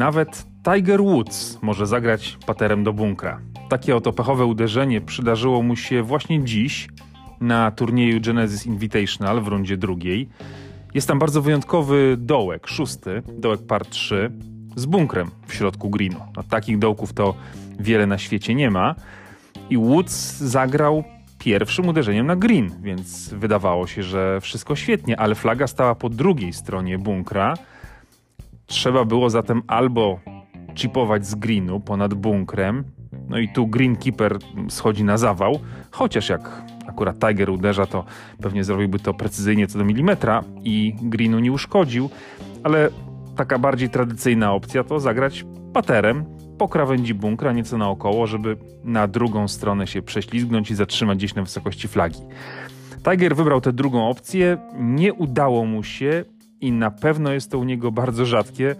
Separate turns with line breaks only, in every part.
Nawet Tiger Woods może zagrać paterem do bunkra. Takie oto pechowe uderzenie przydarzyło mu się właśnie dziś na turnieju Genesis Invitational w rundzie drugiej. Jest tam bardzo wyjątkowy dołek, szósty, dołek par 3, z bunkrem w środku greenu. No, takich dołków to wiele na świecie nie ma. I Woods zagrał pierwszym uderzeniem na green, więc wydawało się, że wszystko świetnie, ale flaga stała po drugiej stronie bunkra. Trzeba było zatem albo chipować z greenu ponad bunkrem, no i tu greenkeeper schodzi na zawał, chociaż jak akurat Tiger uderza, to pewnie zrobiłby to precyzyjnie co do milimetra i greenu nie uszkodził, ale taka bardziej tradycyjna opcja to zagrać paterem po krawędzi bunkra, nieco naokoło, żeby na drugą stronę się prześlizgnąć i zatrzymać gdzieś na wysokości flagi. Tiger wybrał tę drugą opcję, nie udało mu się i na pewno jest to u niego bardzo rzadkie,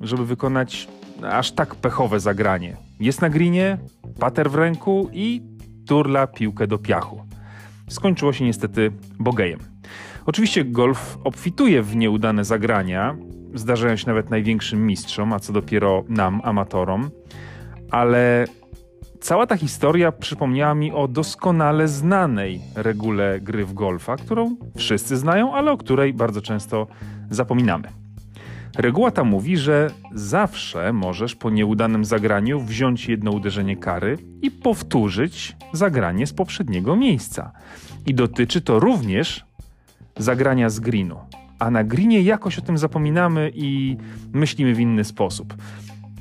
żeby wykonać aż tak pechowe zagranie. Jest na grinie, pater w ręku i turla piłkę do piachu. Skończyło się niestety bogejem. Oczywiście golf obfituje w nieudane zagrania, zdarzają się nawet największym mistrzom, a co dopiero nam, amatorom, ale cała ta historia przypomniała mi o doskonale znanej regule gry w golfa, którą wszyscy znają, ale o której bardzo często zapominamy. Reguła ta mówi, że zawsze możesz po nieudanym zagraniu wziąć jedno uderzenie kary i powtórzyć zagranie z poprzedniego miejsca. I dotyczy to również zagrania z greenu. A na greenie jakoś o tym zapominamy i myślimy w inny sposób.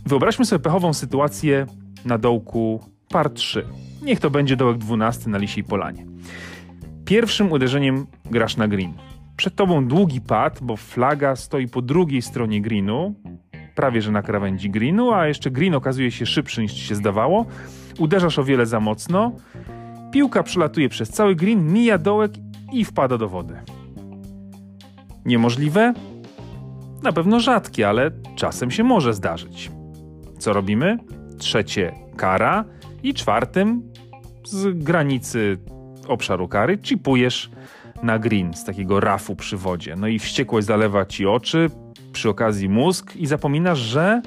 Wyobraźmy sobie pechową sytuację na dołku par 3. Niech to będzie dołek 12 na Lisiej Polanie. Pierwszym uderzeniem grasz na green. Przed tobą długi pad, bo flaga stoi po drugiej stronie greenu, prawie że na krawędzi greenu, a jeszcze green okazuje się szybszy niż ci się zdawało. Uderzasz o wiele za mocno. Piłka przelatuje przez cały green, mija dołek i wpada do wody. Niemożliwe? Na pewno rzadkie, ale czasem się może zdarzyć. Co robimy? Trzecie kara i czwartym z granicy obszaru kary chipujesz na green z takiego rafu przy wodzie. No i wściekłość zalewa ci oczy, przy okazji mózg i zapominasz, że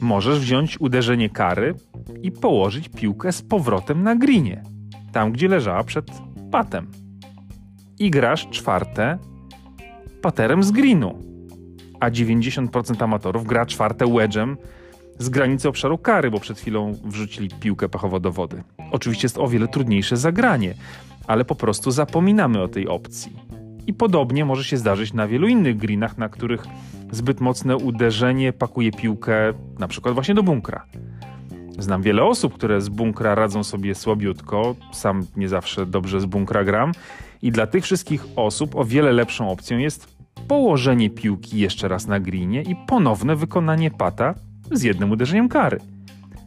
możesz wziąć uderzenie kary i położyć piłkę z powrotem na greenie, tam gdzie leżała przed patem. I grasz czwarte paterem z greenu. A 90% amatorów gra czwarte wedge'em z granicy obszaru kary, bo przed chwilą wrzucili piłkę pechowo do wody. Oczywiście jest o wiele trudniejsze zagranie, ale po prostu zapominamy o tej opcji. I podobnie może się zdarzyć na wielu innych greenach, na których zbyt mocne uderzenie pakuje piłkę na przykład właśnie do bunkra. Znam wiele osób, które z bunkra radzą sobie słabiutko, sam nie zawsze dobrze z bunkra gram i dla tych wszystkich osób o wiele lepszą opcją jest położenie piłki jeszcze raz na greenie i ponowne wykonanie pata z jednym uderzeniem kary.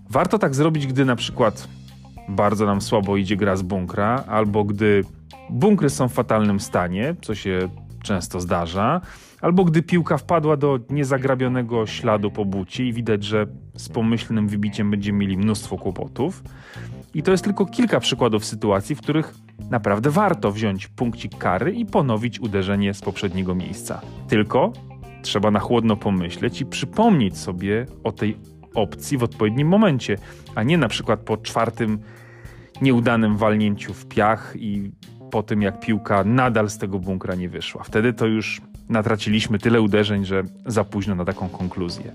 Warto tak zrobić, gdy na przykład bardzo nam słabo idzie gra z bunkra, albo gdy bunkry są w fatalnym stanie, co się często zdarza, albo gdy piłka wpadła do niezagrabionego śladu po buci i widać, że z pomyślnym wybiciem będziemy mieli mnóstwo kłopotów. I to jest tylko kilka przykładów sytuacji, w których naprawdę warto wziąć punkcik kary i ponowić uderzenie z poprzedniego miejsca. Tylko trzeba na chłodno pomyśleć i przypomnieć sobie o tej opcji w odpowiednim momencie, a nie na przykład po czwartym nieudanym walnięciu w piach i po tym, jak piłka nadal z tego bunkra nie wyszła. Wtedy to już natraciliśmy tyle uderzeń, że za późno na taką konkluzję.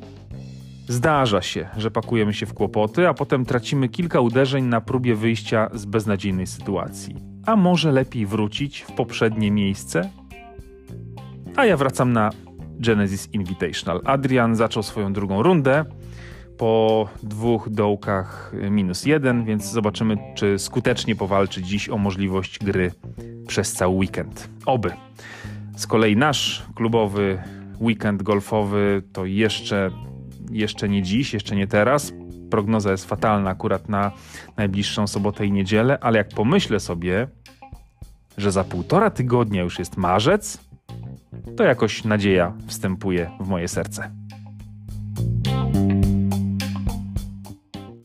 Zdarza się, że pakujemy się w kłopoty, a potem tracimy kilka uderzeń na próbie wyjścia z beznadziejnej sytuacji. A może lepiej wrócić w poprzednie miejsce? A ja wracam na Genesis Invitational. Adrian zaczął swoją drugą rundę po dwóch dołkach minus jeden, więc zobaczymy, czy skutecznie powalczy dziś o możliwość gry przez cały weekend. Oby. Z kolei nasz klubowy weekend golfowy to jeszcze, jeszcze nie dziś, jeszcze nie teraz. Prognoza jest fatalna akurat na najbliższą sobotę i niedzielę, ale jak pomyślę sobie, że za półtora tygodnia już jest marzec, to jakoś nadzieja wstępuje w moje serce.